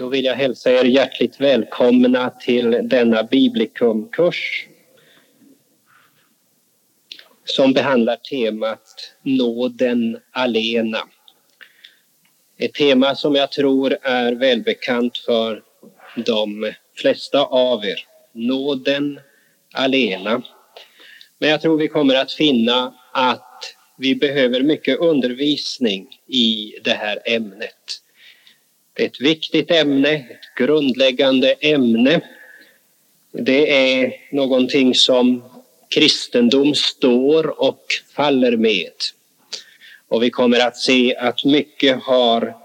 Då vill jag hälsa er hjärtligt välkomna till denna biblikumkurs som behandlar temat Nåden alena. Ett tema som jag tror är välbekant för de flesta av er. Nåden alena. Men jag tror vi kommer att finna att vi behöver mycket undervisning i det här ämnet. Ett viktigt ämne, ett grundläggande ämne. Det är någonting som kristendom står och faller med. Och vi kommer att se att mycket har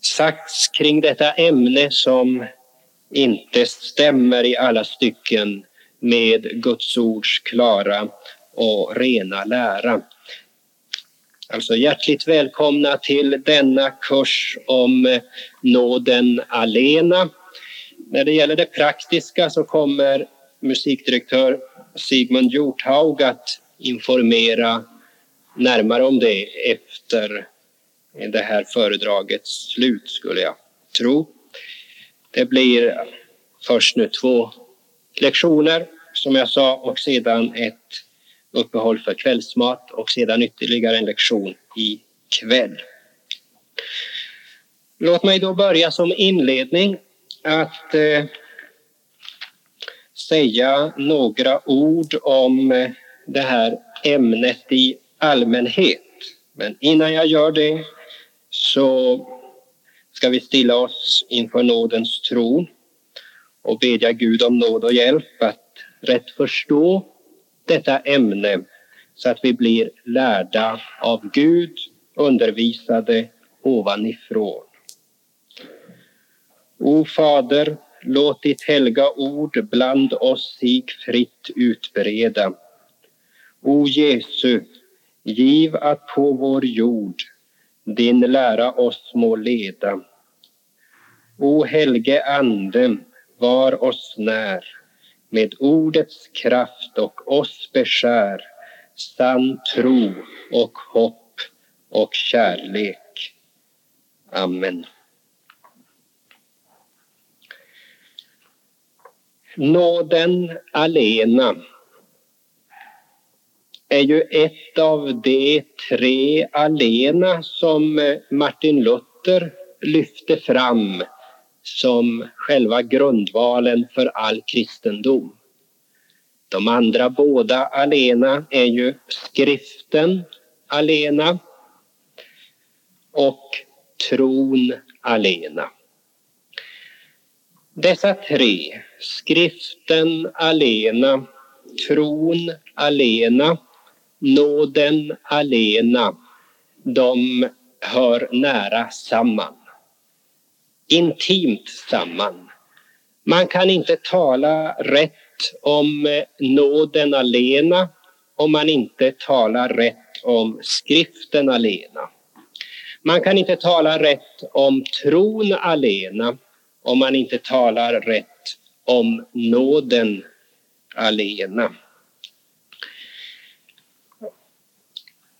sagts kring detta ämne som inte stämmer i alla stycken med Guds ords klara och rena lära. Alltså hjärtligt välkomna till denna kurs om eh, nåden alena. När det gäller det praktiska så kommer musikdirektör Sigmund Hjorthaug att informera närmare om det efter det här föredragets slut skulle jag tro. Det blir först nu två lektioner som jag sa och sedan ett uppehåll för kvällsmat och sedan ytterligare en lektion i kväll. Låt mig då börja som inledning att eh, säga några ord om eh, det här ämnet i allmänhet. Men innan jag gör det så ska vi stilla oss inför nådens tron och bedja Gud om nåd och hjälp att rätt förstå detta ämne så att vi blir lärda av Gud, undervisade ovanifrån. O Fader, låt ditt helga ord bland oss sig fritt utbreda. O Jesu, giv att på vår jord din lära oss må leda. O helge Ande, var oss när med ordets kraft och oss beskär sann tro och hopp och kärlek. Amen. Nåden alena är ju ett av de tre alena som Martin Luther lyfte fram som själva grundvalen för all kristendom. De andra båda alena är ju skriften alena och tron alena. Dessa tre, skriften alena, tron alena, nåden alena, de hör nära samman intimt samman. Man kan inte tala rätt om eh, nåden alena om man inte talar rätt om skriften alena. Man kan inte tala rätt om tron alena om man inte talar rätt om nåden alena.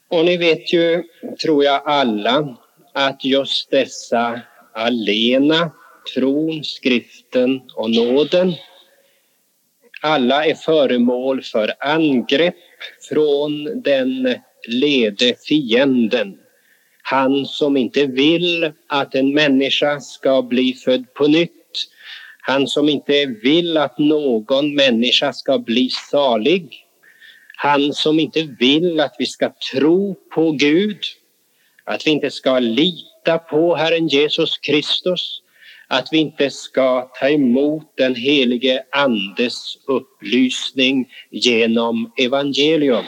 Och ni vet ju, tror jag alla, att just dessa alena, tron, skriften och nåden. Alla är föremål för angrepp från den lede fienden. Han som inte vill att en människa ska bli född på nytt. Han som inte vill att någon människa ska bli salig. Han som inte vill att vi ska tro på Gud. Att vi inte ska lita lita på Herren Jesus Kristus, att vi inte ska ta emot den helige Andes upplysning genom evangelium.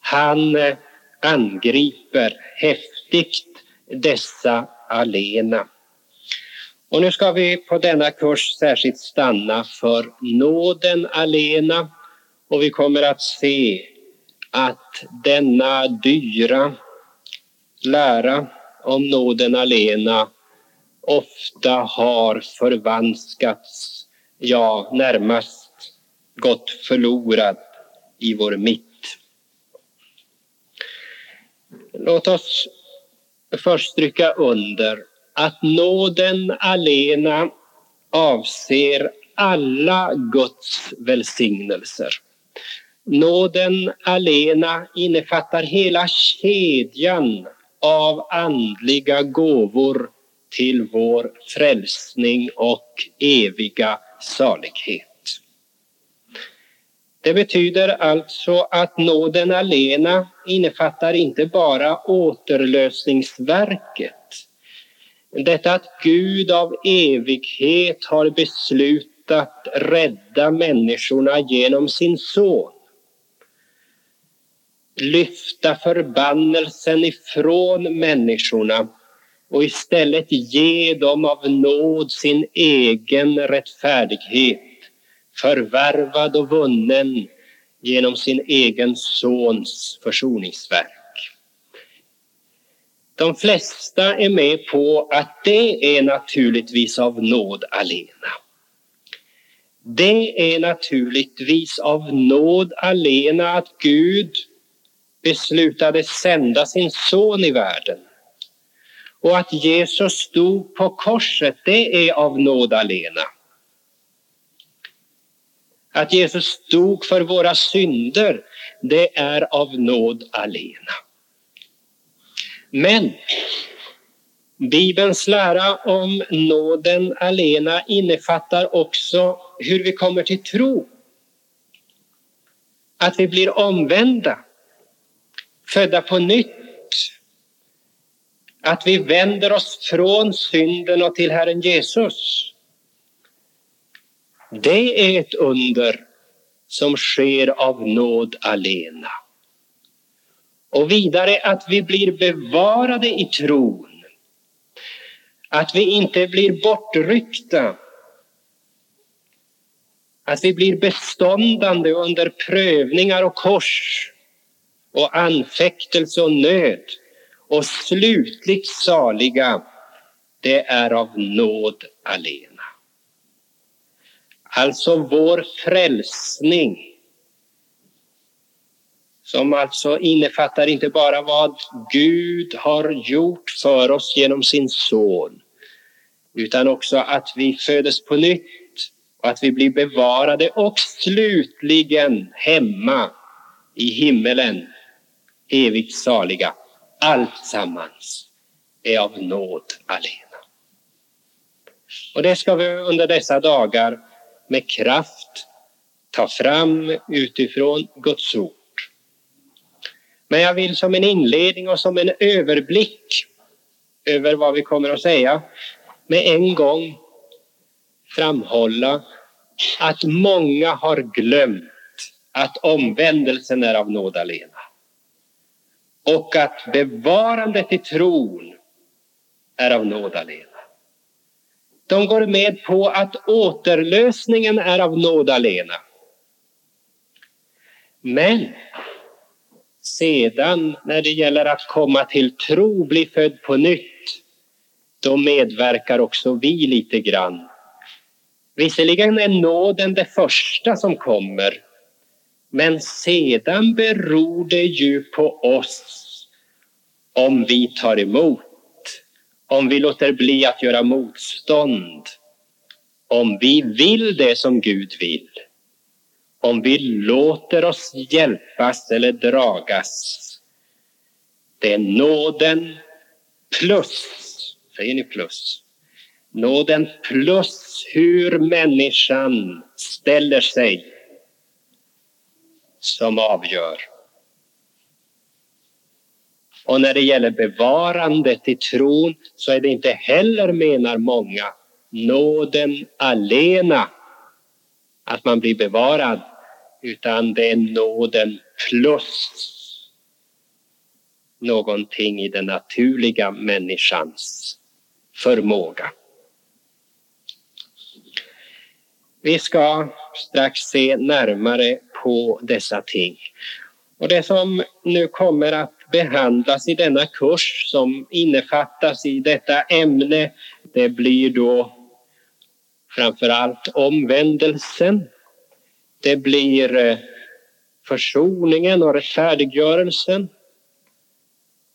Han eh, angriper häftigt dessa alena. Och nu ska vi på denna kurs särskilt stanna för nåden alena och vi kommer att se att denna dyra lära om nåden alena ofta har förvanskats, ja närmast gått förlorad i vår mitt. Låt oss först stryka under att nåden alena avser alla Guds välsignelser. Nåden alena innefattar hela kedjan av andliga gåvor till vår frälsning och eviga salighet. Det betyder alltså att nåden alena innefattar inte bara återlösningsverket. Detta att Gud av evighet har beslutat rädda människorna genom sin son. Lyfta förbannelsen ifrån människorna och istället ge dem av nåd sin egen rättfärdighet förvärvad och vunnen genom sin egen sons försoningsverk. De flesta är med på att det är naturligtvis av nåd alena. Det är naturligtvis av nåd alena att Gud beslutade sända sin son i världen. Och att Jesus stod på korset, det är av nåd alena. Att Jesus dog för våra synder, det är av nåd alena. Men Bibelns lära om nåden alena innefattar också hur vi kommer till tro. Att vi blir omvända, födda på nytt. Att vi vänder oss från synden och till Herren Jesus. Det är ett under som sker av nåd alena. Och vidare att vi blir bevarade i tron. Att vi inte blir bortryckta. Att vi blir beståndande under prövningar och kors och anfäktelse och nöd och slutligt saliga, det är av nåd alena. Alltså vår frälsning som alltså innefattar inte bara vad Gud har gjort för oss genom sin son utan också att vi födes på nytt och att vi blir bevarade och slutligen hemma i himmelen, evigt saliga. Allt sammans är av nåd alena. Och det ska vi under dessa dagar med kraft ta fram utifrån Guds ord. Men jag vill som en inledning och som en överblick över vad vi kommer att säga med en gång framhålla att många har glömt att omvändelsen är av nåd alena. Och att bevarandet i tron är av nåd alena. De går med på att återlösningen är av nåd alena. Men sedan när det gäller att komma till tro, bli född på nytt, då medverkar också vi lite grann. Visserligen är nåden det första som kommer, men sedan beror det ju på oss om vi tar emot om vi låter bli att göra motstånd, om vi vill det som Gud vill, om vi låter oss hjälpas eller dragas. Det är nåden plus, säger ni plus, nåden plus hur människan ställer sig som avgör. Och när det gäller bevarandet i tron så är det inte heller, menar många, nåden alena att man blir bevarad, utan det är nåden plus någonting i den naturliga människans förmåga. Vi ska strax se närmare på dessa ting. Och det som nu kommer att behandlas i denna kurs som innefattas i detta ämne, det blir då framför allt omvändelsen. Det blir eh, försoningen och rättfärdiggörelsen.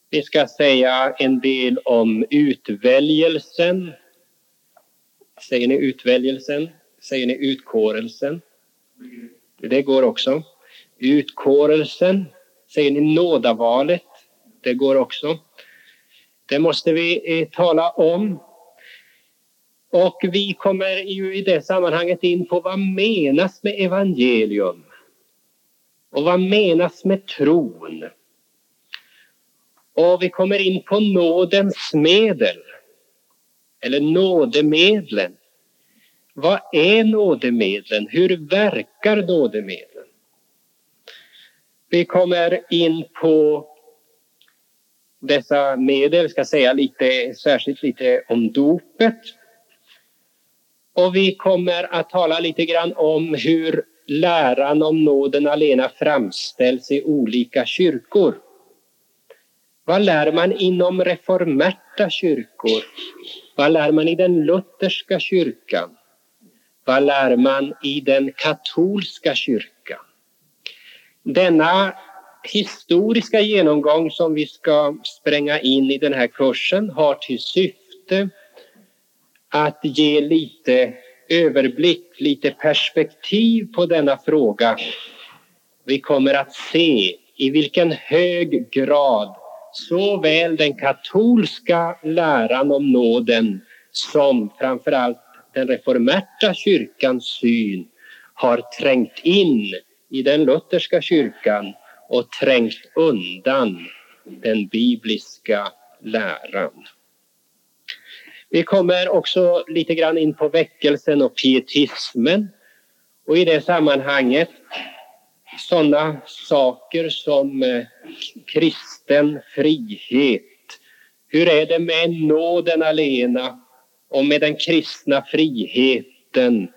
Vi ska säga en del om utväljelsen. Säger ni utväljelsen? Säger ni utkårelsen? Det går också. Utkårelsen. Säger ni nådavalet? Det går också. Det måste vi eh, tala om. Och vi kommer ju i det sammanhanget in på vad menas med evangelium? Och vad menas med tron? Och vi kommer in på nådens medel, eller nådemedlen. Vad är nådemedlen? Hur verkar nådemedlen? Vi kommer in på dessa medel, ska säga lite, särskilt lite om dopet. Och vi kommer att tala lite grann om hur läran om nåden alena framställs i olika kyrkor. Vad lär man inom reformerta kyrkor? Vad lär man i den lutherska kyrkan? Vad lär man i den katolska kyrkan? Denna historiska genomgång som vi ska spränga in i den här kursen har till syfte att ge lite överblick, lite perspektiv på denna fråga. Vi kommer att se i vilken hög grad såväl den katolska läran om nåden som framförallt den reformerta kyrkans syn har trängt in i den lutherska kyrkan och trängt undan den bibliska läran. Vi kommer också lite grann in på väckelsen och pietismen och i det sammanhanget sådana saker som eh, kristen frihet. Hur är det med nåden alena och med den kristna friheten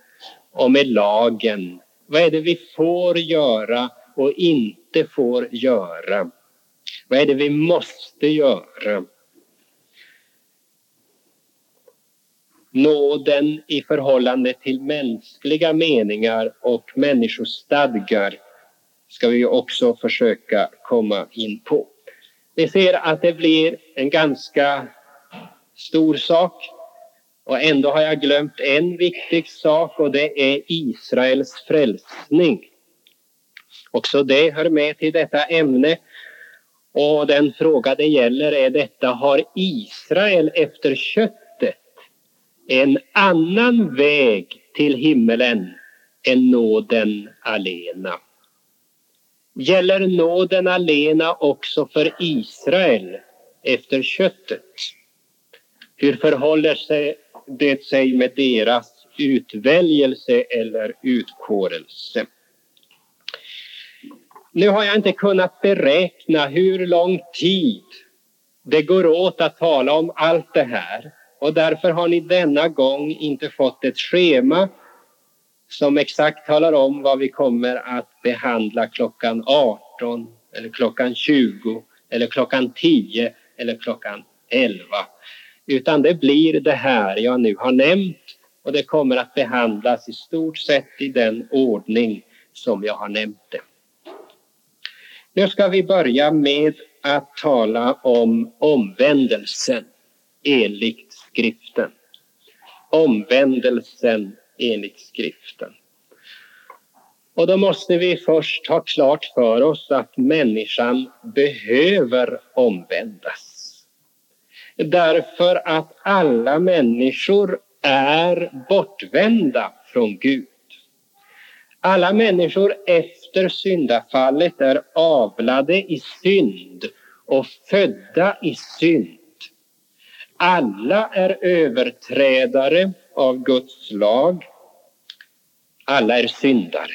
och med lagen? Vad är det vi får göra och inte får göra? Vad är det vi måste göra? Nåden i förhållande till mänskliga meningar och människostadgar ska vi också försöka komma in på. Vi ser att det blir en ganska stor sak och ändå har jag glömt en viktig sak och det är Israels frälsning. Också det hör med till detta ämne och den fråga det gäller är detta, har Israel efter köttet en annan väg till himmelen än nåden alena? Gäller nåden alena också för Israel efter köttet? Hur förhåller sig det sig med deras utväljelse eller utkårelse? Nu har jag inte kunnat beräkna hur lång tid det går åt att tala om allt det här och därför har ni denna gång inte fått ett schema som exakt talar om vad vi kommer att behandla klockan 18 eller klockan 20 eller klockan 10 eller klockan 11. Utan det blir det här jag nu har nämnt och det kommer att behandlas i stort sett i den ordning som jag har nämnt det. Nu ska vi börja med att tala om omvändelsen enligt skriften. Omvändelsen enligt skriften. Och då måste vi först ha klart för oss att människan behöver omvändas. Därför att alla människor är bortvända från Gud. Alla människor efter syndafallet är avlade i synd och födda i synd. Alla är överträdare av Guds lag. Alla är syndare.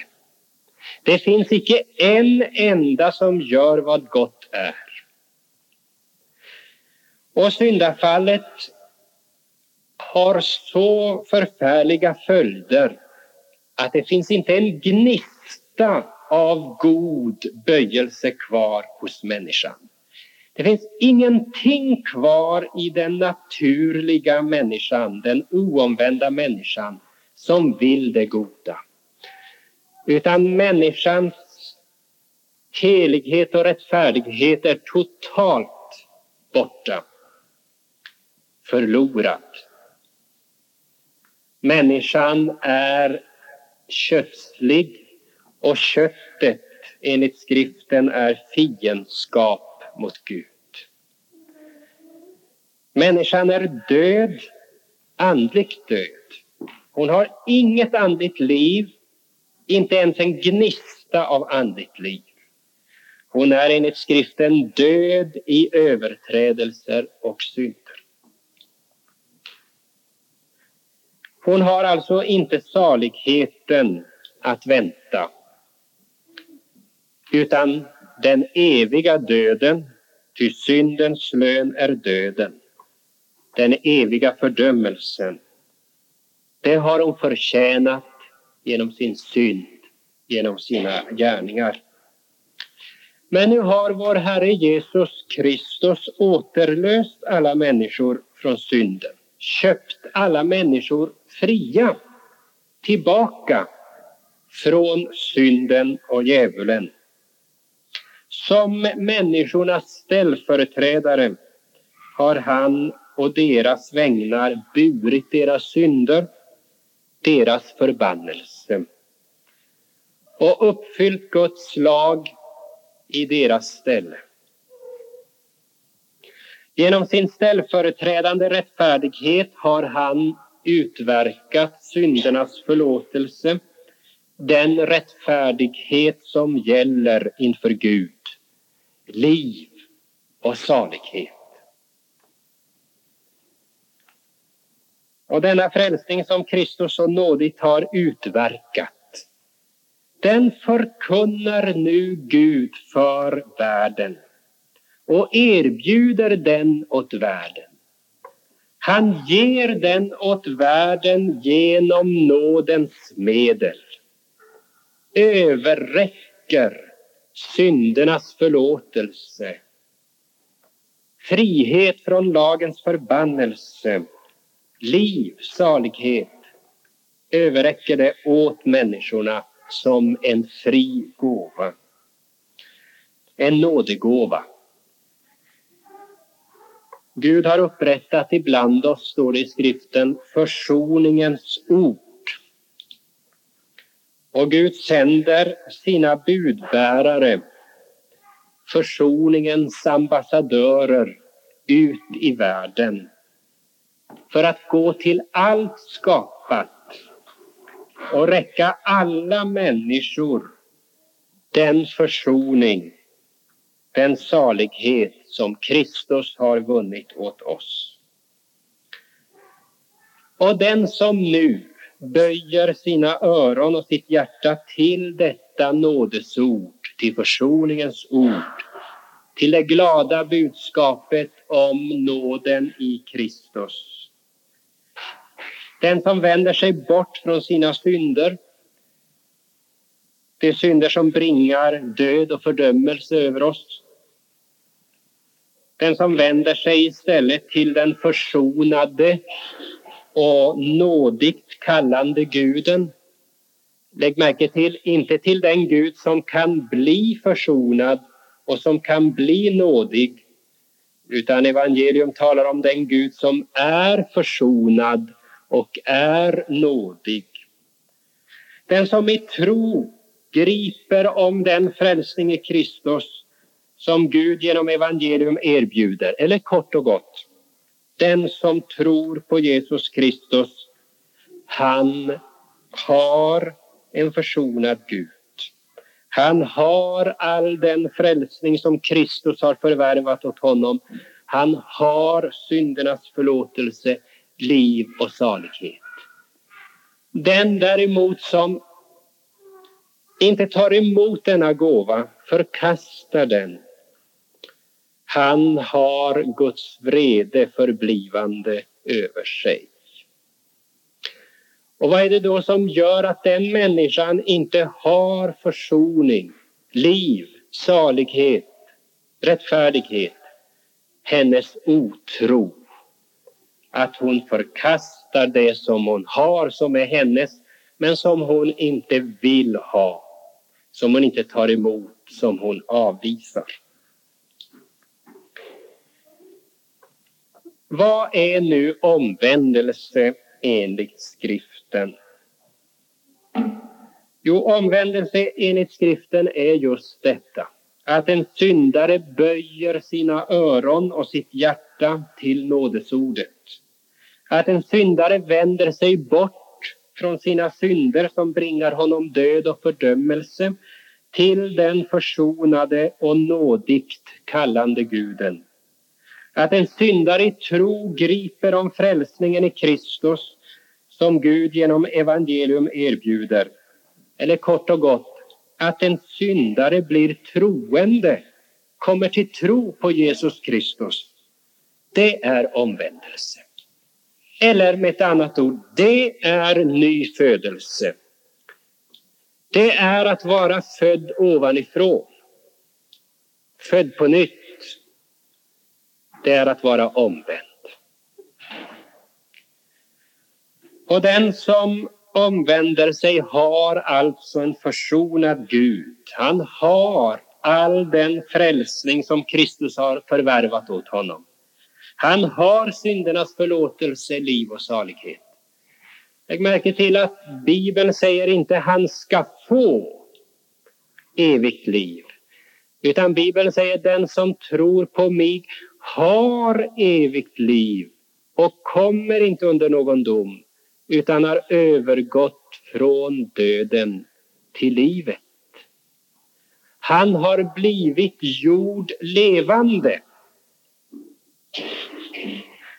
Det finns icke en enda som gör vad gott är. Och syndafallet har så förfärliga följder att det finns inte en gnista av god böjelse kvar hos människan. Det finns ingenting kvar i den naturliga människan, den oomvända människan, som vill det goda. Utan människans helighet och rättfärdighet är totalt borta, förlorat. Människan är kötslig och köttet enligt skriften är fiendskap mot Gud. Människan är död, andligt död. Hon har inget andligt liv, inte ens en gnista av andligt liv. Hon är enligt skriften död i överträdelser och synder. Hon har alltså inte saligheten att vänta utan den eviga döden, ty syndens lön är döden, den eviga fördömelsen. Det har hon förtjänat genom sin synd, genom sina gärningar. Men nu har vår Herre Jesus Kristus återlöst alla människor från synden, köpt alla människor fria tillbaka från synden och djävulen. Som människornas ställföreträdare har han och deras vägnar burit deras synder, deras förbannelse och uppfyllt Guds lag i deras ställe. Genom sin ställföreträdande rättfärdighet har han utverkat syndernas förlåtelse, den rättfärdighet som gäller inför Gud, liv och salighet. Och denna frälsning som Kristus så nådigt har utverkat den förkunnar nu Gud för världen och erbjuder den åt världen. Han ger den åt världen genom nådens medel. Överräcker syndernas förlåtelse, frihet från lagens förbannelse, liv, salighet, överräcker det åt människorna som en fri gåva. En nådegåva. Gud har upprättat ibland oss, står det i skriften, försoningens ord. Och Gud sänder sina budbärare, försoningens ambassadörer, ut i världen för att gå till allt skapat och räcka alla människor den försoning, den salighet som Kristus har vunnit åt oss. Och den som nu böjer sina öron och sitt hjärta till detta nådesord, till försoningens ord, till det glada budskapet om nåden i Kristus den som vänder sig bort från sina synder, de synder som bringar död och fördömelse över oss. Den som vänder sig istället till den försonade och nådigt kallande guden. Lägg märke till, inte till den Gud som kan bli försonad och som kan bli nådig, utan evangelium talar om den Gud som är försonad och är nådig. Den som i tro griper om den frälsning i Kristus som Gud genom evangelium erbjuder, eller kort och gott, den som tror på Jesus Kristus, han har en försonad Gud. Han har all den frälsning som Kristus har förvärvat åt honom. Han har syndernas förlåtelse liv och salighet. Den däremot som inte tar emot denna gåva, förkastar den. Han har Guds vrede förblivande över sig. Och vad är det då som gör att den människan inte har försoning, liv, salighet, rättfärdighet? Hennes otro att hon förkastar det som hon har, som är hennes, men som hon inte vill ha, som hon inte tar emot, som hon avvisar. Vad är nu omvändelse enligt skriften? Jo, omvändelse enligt skriften är just detta. Att en syndare böjer sina öron och sitt hjärta till nådesordet. Att en syndare vänder sig bort från sina synder som bringar honom död och fördömelse till den försonade och nådigt kallande guden. Att en syndare i tro griper om frälsningen i Kristus som Gud genom evangelium erbjuder. Eller kort och gott, att en syndare blir troende, kommer till tro på Jesus Kristus. Det är omvändelse. Eller med ett annat ord, det är ny födelse. Det är att vara född ovanifrån. Född på nytt. Det är att vara omvänd. Och den som omvänder sig har alltså en försonad Gud. Han har all den frälsning som Kristus har förvärvat åt honom. Han har syndernas förlåtelse, liv och salighet. Lägg märke till att Bibeln säger inte han ska få evigt liv. Utan Bibeln säger den som tror på mig har evigt liv och kommer inte under någon dom utan har övergått från döden till livet. Han har blivit gjord levande.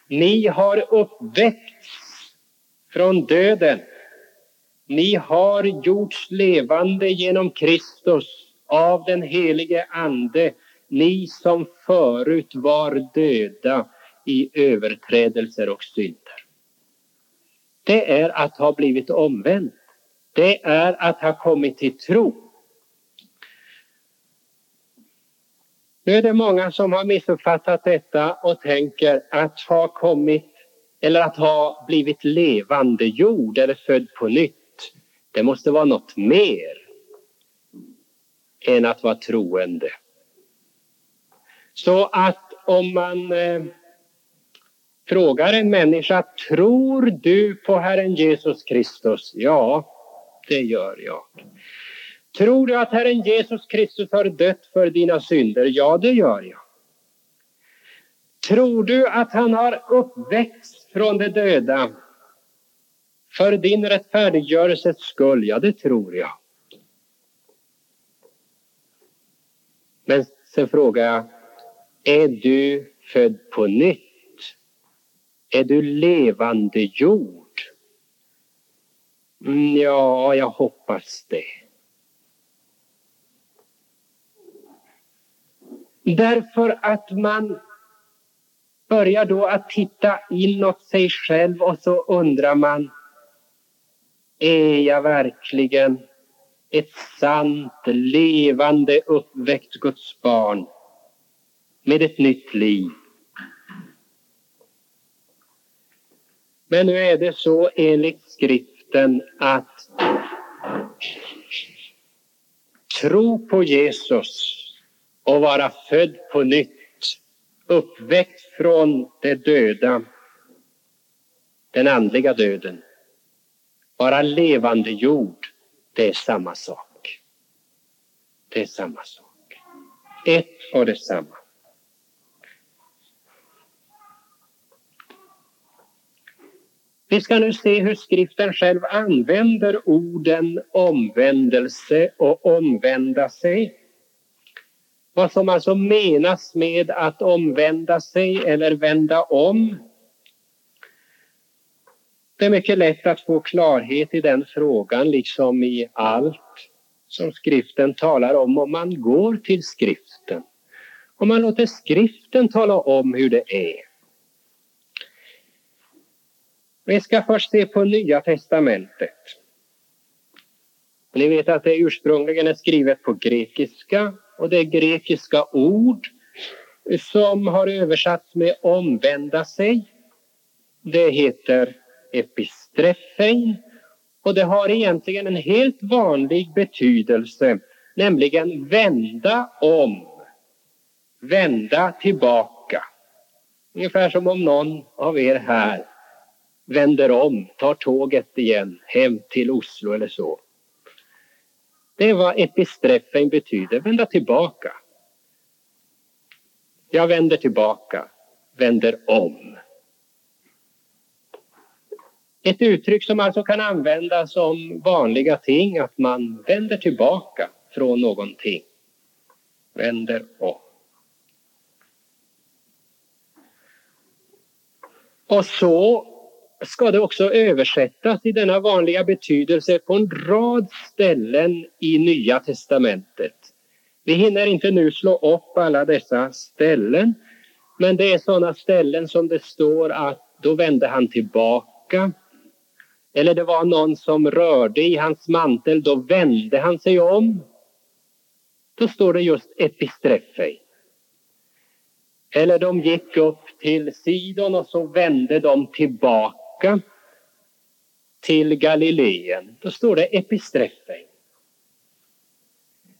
Ni har uppväckts från döden. Ni har gjorts levande genom Kristus av den helige Ande, ni som förut var döda i överträdelser och synder. Det är att ha blivit omvänd. Det är att ha kommit till tro. Nu är det många som har missuppfattat detta och tänker att ha kommit eller att ha blivit levande jord eller född på nytt. Det måste vara något mer än att vara troende. Så att om man eh, frågar en människa, tror du på Herren Jesus Kristus? Ja, det gör jag. Tror du att Herren Jesus Kristus har dött för dina synder? Ja, det gör jag. Tror du att han har uppväxt från de döda för din rättfärdiggörelses skull? Ja, det tror jag. Men sen frågar jag, är du född på nytt? Är du levande jord? Mm, ja, jag hoppas det. Därför att man börjar då att titta inåt sig själv och så undrar man är jag verkligen ett sant, levande, uppväckt Guds barn med ett nytt liv? Men nu är det så enligt skriften att tro på Jesus och vara född på nytt, uppväckt från det döda, den andliga döden, vara levande jord, det är samma sak. Det är samma sak. Ett och detsamma. Vi ska nu se hur skriften själv använder orden omvändelse och omvända sig. Vad som alltså menas med att omvända sig eller vända om. Det är mycket lätt att få klarhet i den frågan liksom i allt som skriften talar om om man går till skriften. Om man låter skriften tala om hur det är. Vi ska först se på Nya testamentet. Ni vet att det ursprungligen är skrivet på grekiska och det är grekiska ord som har översatts med omvända sig. Det heter epistrefein. och det har egentligen en helt vanlig betydelse, nämligen vända om, vända tillbaka, Ungefär som om någon av er här vänder om, tar tåget igen hem till Oslo eller så. Det är vad epistreffen betyder, vända tillbaka. Jag vänder tillbaka, vänder om. Ett uttryck som alltså kan användas om vanliga ting, att man vänder tillbaka från någonting. Vänder om. Och så ska det också översättas i denna vanliga betydelse på en rad ställen i Nya testamentet. Vi hinner inte nu slå upp alla dessa ställen, men det är sådana ställen som det står att då vände han tillbaka. Eller det var någon som rörde i hans mantel, då vände han sig om. Då står det just epistreffei. Eller de gick upp till Sidon och så vände de tillbaka till Galileen. Då står det epistreffei.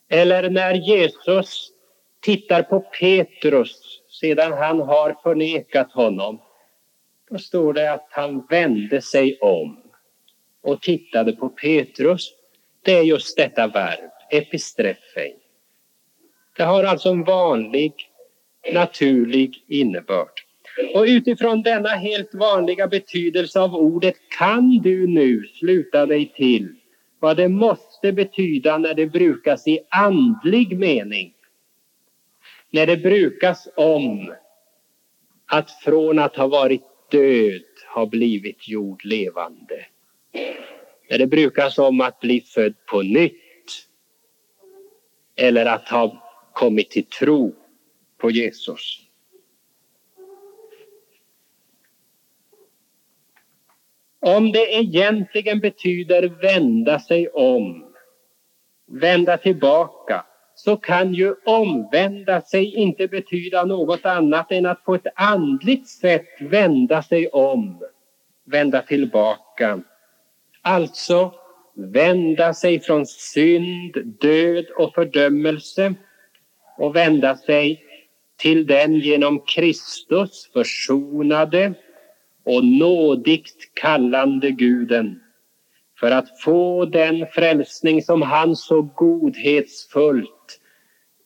Eller när Jesus tittar på Petrus sedan han har förnekat honom. Då står det att han vände sig om och tittade på Petrus. Det är just detta verb, epistreffei. Det har alltså en vanlig naturlig innebörd. Och utifrån denna helt vanliga betydelse av ordet kan du nu sluta dig till vad det måste betyda när det brukas i andlig mening. När det brukas om att från att ha varit död ha blivit gjord levande. När det brukas om att bli född på nytt eller att ha kommit till tro på Jesus. Om det egentligen betyder vända sig om, vända tillbaka, så kan ju omvända sig inte betyda något annat än att på ett andligt sätt vända sig om, vända tillbaka. Alltså vända sig från synd, död och fördömelse och vända sig till den genom Kristus försonade och nådigt kallande Guden för att få den frälsning som han så godhetsfullt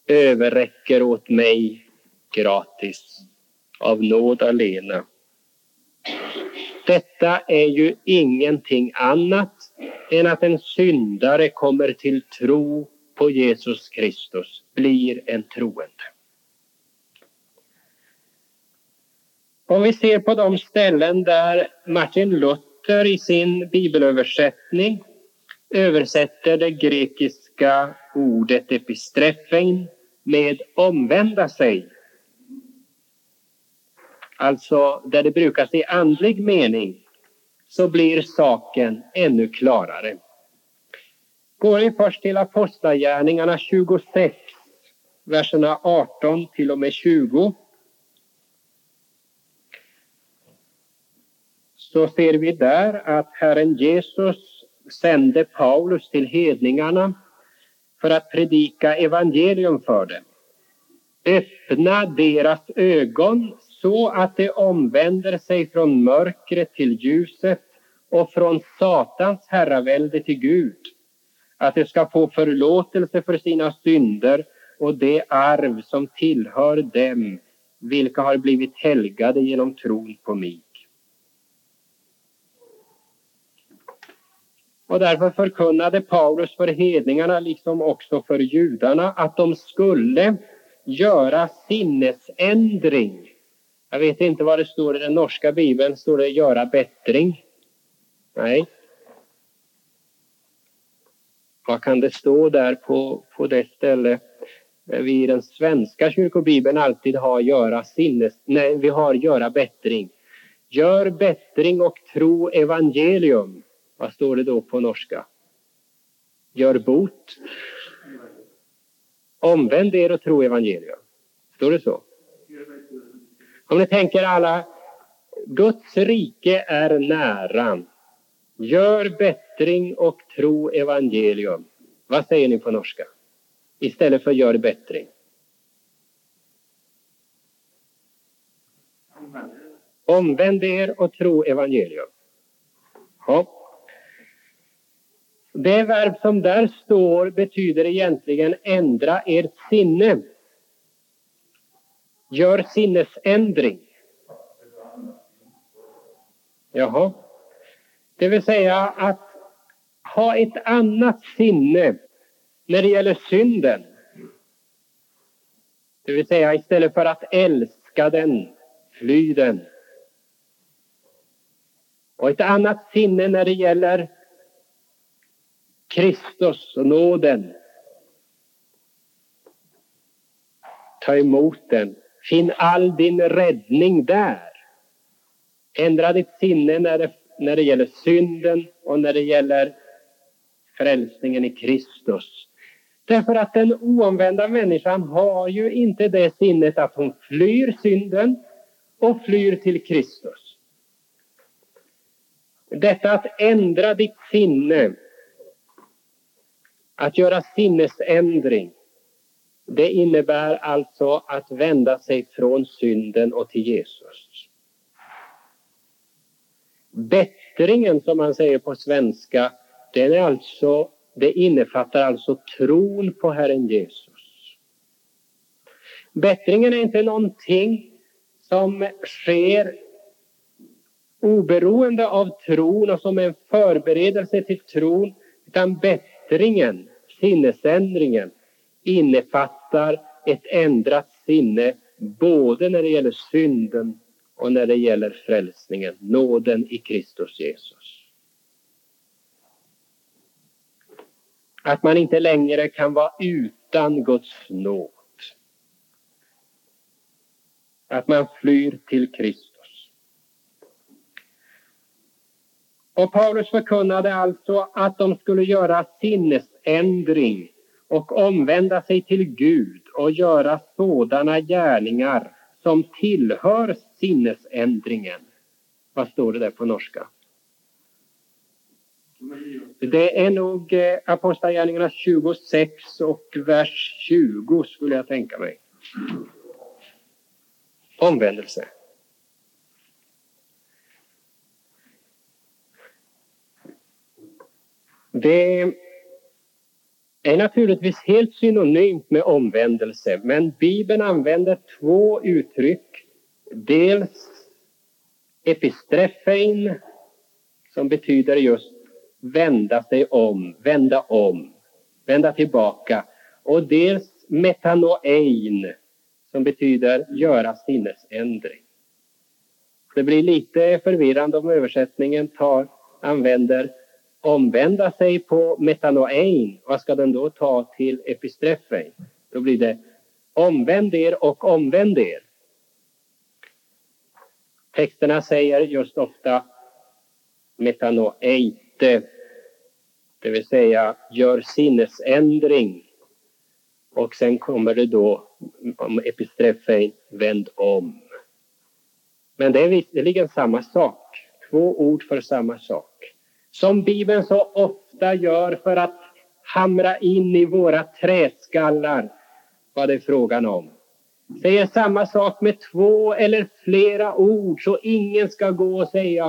överräcker åt mig gratis av nåd alena. Detta är ju ingenting annat än att en syndare kommer till tro på Jesus Kristus, blir en troende. Om vi ser på de ställen där Martin Luther i sin bibelöversättning översätter det grekiska ordet epistreffein med omvända sig. Alltså där det brukas i andlig mening så blir saken ännu klarare. Går vi först till Apostlagärningarna 26, verserna 18 till och med 20 så ser vi där att Herren Jesus sände Paulus till hedningarna för att predika evangelium för dem. Öppna deras ögon så att de omvänder sig från mörkret till ljuset och från Satans herravälde till Gud. Att de ska få förlåtelse för sina synder och det arv som tillhör dem vilka har blivit helgade genom tron på mig. Och därför förkunnade Paulus för hedningarna, liksom också för judarna, att de skulle göra sinnesändring. Jag vet inte vad det står i den norska bibeln. Står det göra bättring? Nej. Vad kan det stå där på, på det ställe vi i den svenska kyrkobibeln alltid har göra sinnes... Nej, vi har göra bättring. Gör bättring och tro evangelium. Vad står det då på norska? Gör bot. Omvänd er och tro evangelium. Står det så? Om ni tänker alla, Guds rike är nära. Gör bättring och tro evangelium. Vad säger ni på norska? Istället för gör bättring. Omvänd er och tro evangelium. Ja. Det verb som där står betyder egentligen ändra ert sinne. Gör sinnesändring. Jaha. Det vill säga att ha ett annat sinne när det gäller synden. Det vill säga istället för att älska den, fly den. Och ett annat sinne när det gäller Kristus och nåden. Ta emot den. Finn all din räddning där. Ändra ditt sinne när det, när det gäller synden och när det gäller frälsningen i Kristus. Därför att den oomvända människan har ju inte det sinnet att hon flyr synden och flyr till Kristus. Detta att ändra ditt sinne, att göra sinnesändring, det innebär alltså att vända sig från synden och till Jesus. Bättringen, som man säger på svenska, den är alltså, det innefattar alltså tron på Herren Jesus. Bättringen är inte någonting som sker oberoende av tron och som en förberedelse till tron, utan bättringen, Bättringen, sinnesändringen, innefattar ett ändrat sinne både när det gäller synden och när det gäller frälsningen, nåden i Kristus Jesus. Att man inte längre kan vara utan Guds nåd. Att man flyr till Kristus. Och Paulus förkunnade alltså att de skulle göra sinnesändring och omvända sig till Gud och göra sådana gärningar som tillhör sinnesändringen. Vad står det där på norska? Det är nog eh, Apostlagärningarna 26 och vers 20 skulle jag tänka mig. Omvändelse. Det är naturligtvis helt synonymt med omvändelse men Bibeln använder två uttryck. Dels epistrefein som betyder just vända sig om, vända om, vända tillbaka. Och dels metanoein som betyder göra sinnesändring. Det blir lite förvirrande om översättningen tar, använder omvända sig på metanoein. Vad ska den då ta till epistrefein? Då blir det omvänd er och omvänd er. Texterna säger just ofta Metanoeite. det vill säga gör sinnesändring. Och sen kommer det då om epistrefein, vänd om. Men det är visserligen samma sak, två ord för samma sak. Som Bibeln så ofta gör för att hamra in i våra träskallar vad det är frågan om. Säger samma sak med två eller flera ord så ingen ska gå och säga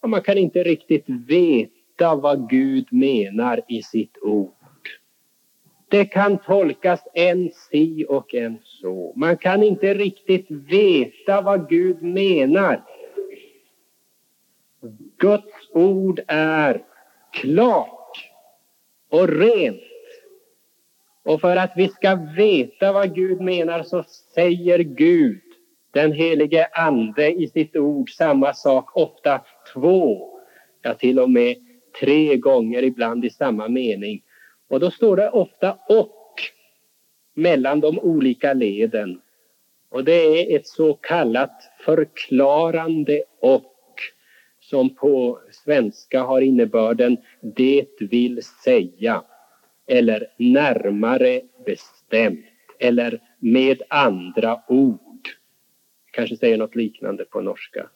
att man kan inte riktigt veta vad Gud menar i sitt ord. Det kan tolkas en si och en så. Man kan inte riktigt veta vad Gud menar. Guds ord är klart och rent. Och för att vi ska veta vad Gud menar så säger Gud, den helige Ande, i sitt ord samma sak, ofta två, ja till och med tre gånger ibland i samma mening. Och då står det ofta och mellan de olika leden. Och det är ett så kallat förklarande och som på svenska har innebörden det vill säga eller närmare bestämt eller med andra ord. Kanske säger något liknande på norska.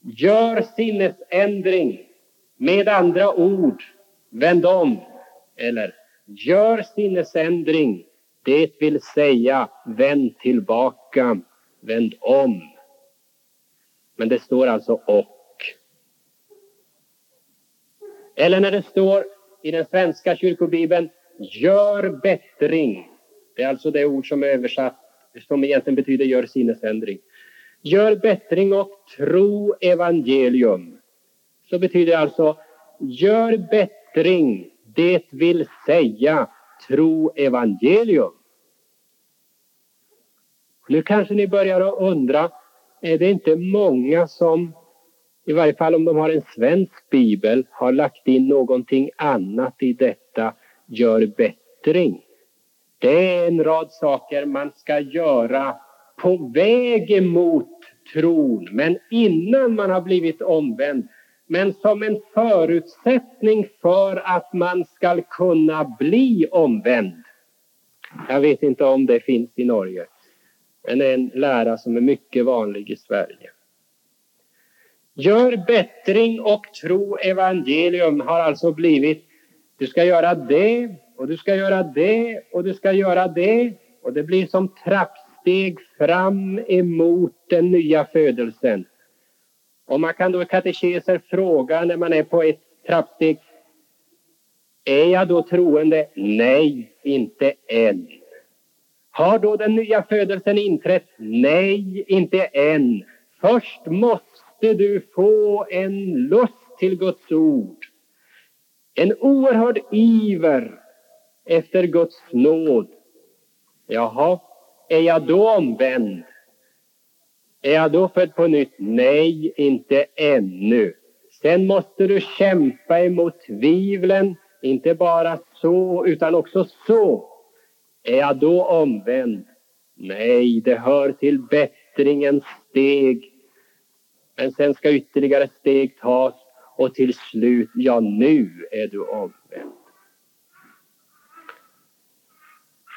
Gör sinnesändring med andra ord, vänd om eller gör sinnesändring. Det vill säga vänd tillbaka, vänd om. Men det står alltså och. Eller när det står i den svenska kyrkobibeln gör bättring. Det är alltså det ord som är översatt, som egentligen betyder gör sinnesändring. Gör bättring och tro evangelium. Så betyder det alltså gör bättring, det vill säga tro evangelium. Nu kanske ni börjar att undra, Eh, är det inte många som, i varje fall om de har en svensk bibel, har lagt in någonting annat i detta gör bättring? Det är en rad saker man ska göra på väg emot tron, men innan man har blivit omvänd. Men som en förutsättning för att man ska kunna bli omvänd. Jag vet inte om det finns i Norge, men det är en lära som är mycket vanlig i Sverige. Gör bättring och tro evangelium har alltså blivit du ska göra det och du ska göra det och du ska göra det och det blir som trappsteg fram emot den nya födelsen. Och man kan då i katekeser fråga när man är på ett trappsteg. Är jag då troende? Nej, inte än. Har då den nya födelsen inträtt? Nej, inte än. Först måste du få en lust till Guds ord. En oerhörd iver efter Guds nåd. Jaha, är jag då omvänd? Är jag då född på nytt? Nej, inte ännu. Sen måste du kämpa emot tvivlen, inte bara så, utan också så. Är jag då omvänd? Nej, det hör till bättringens steg. Men sen ska ytterligare steg tas och till slut, ja nu är du omvänd.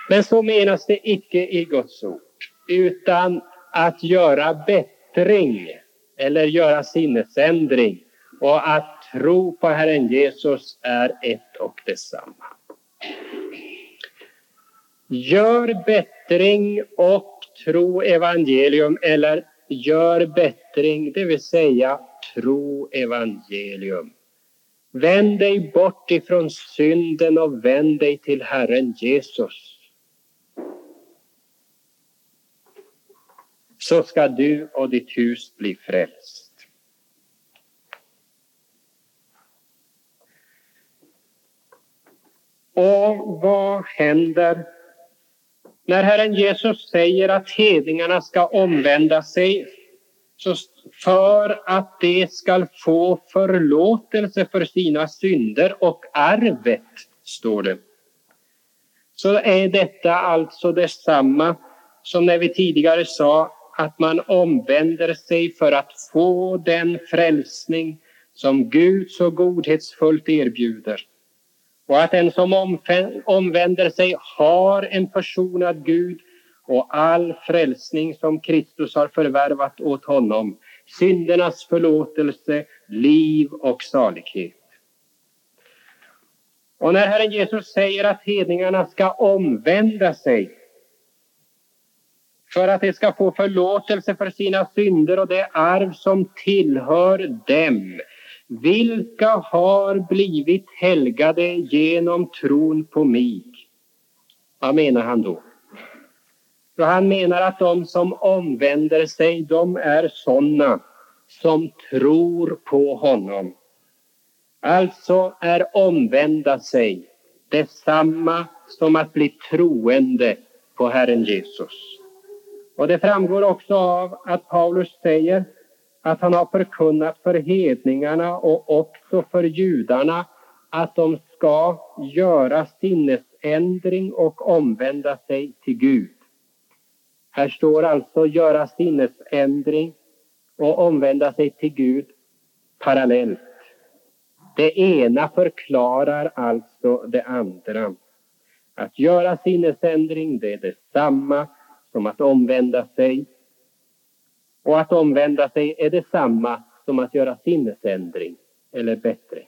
Men så menas det icke i Guds ord, utan att göra bättring eller göra sinnesändring och att tro på Herren Jesus är ett och detsamma. Gör bättring och tro evangelium eller gör bättring, det vill säga tro evangelium. Vänd dig bort ifrån synden och vänd dig till Herren Jesus. Så ska du och ditt hus bli frälst. Och vad händer när Herren Jesus säger att hedningarna ska omvända sig så för att de ska få förlåtelse för sina synder och arvet, står det. Så är detta alltså detsamma som när vi tidigare sa att man omvänder sig för att få den frälsning som Gud så godhetsfullt erbjuder. Och att den som omvänder sig har en försonad Gud och all frälsning som Kristus har förvärvat åt honom, syndernas förlåtelse, liv och salighet. Och när Herren Jesus säger att hedningarna ska omvända sig för att de ska få förlåtelse för sina synder och det arv som tillhör dem, vilka har blivit helgade genom tron på mig. Vad menar han då? För han menar att de som omvänder sig, de är sådana som tror på honom. Alltså är omvända sig detsamma som att bli troende på Herren Jesus. Och det framgår också av att Paulus säger att han har förkunnat för hedningarna och också för judarna att de ska göra sinnesändring och omvända sig till Gud. Här står alltså göra sinnesändring och omvända sig till Gud parallellt. Det ena förklarar alltså det andra. Att göra sinnesändring, det är detsamma som att omvända sig. Och att omvända sig är detsamma som att göra sinnesändring, eller bättre.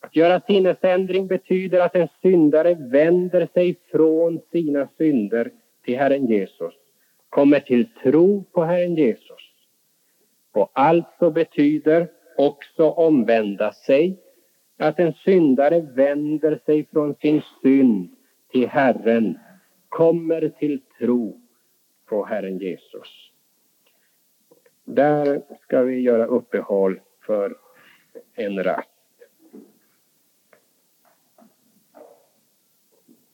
Att göra sinnesändring betyder att en syndare vänder sig från sina synder till Herren Jesus, kommer till tro på Herren Jesus. och alltså betyder också omvända sig att en syndare vänder sig från sin synd till Herren, kommer till tro på Herren Jesus. Där ska vi göra uppehåll för en rast.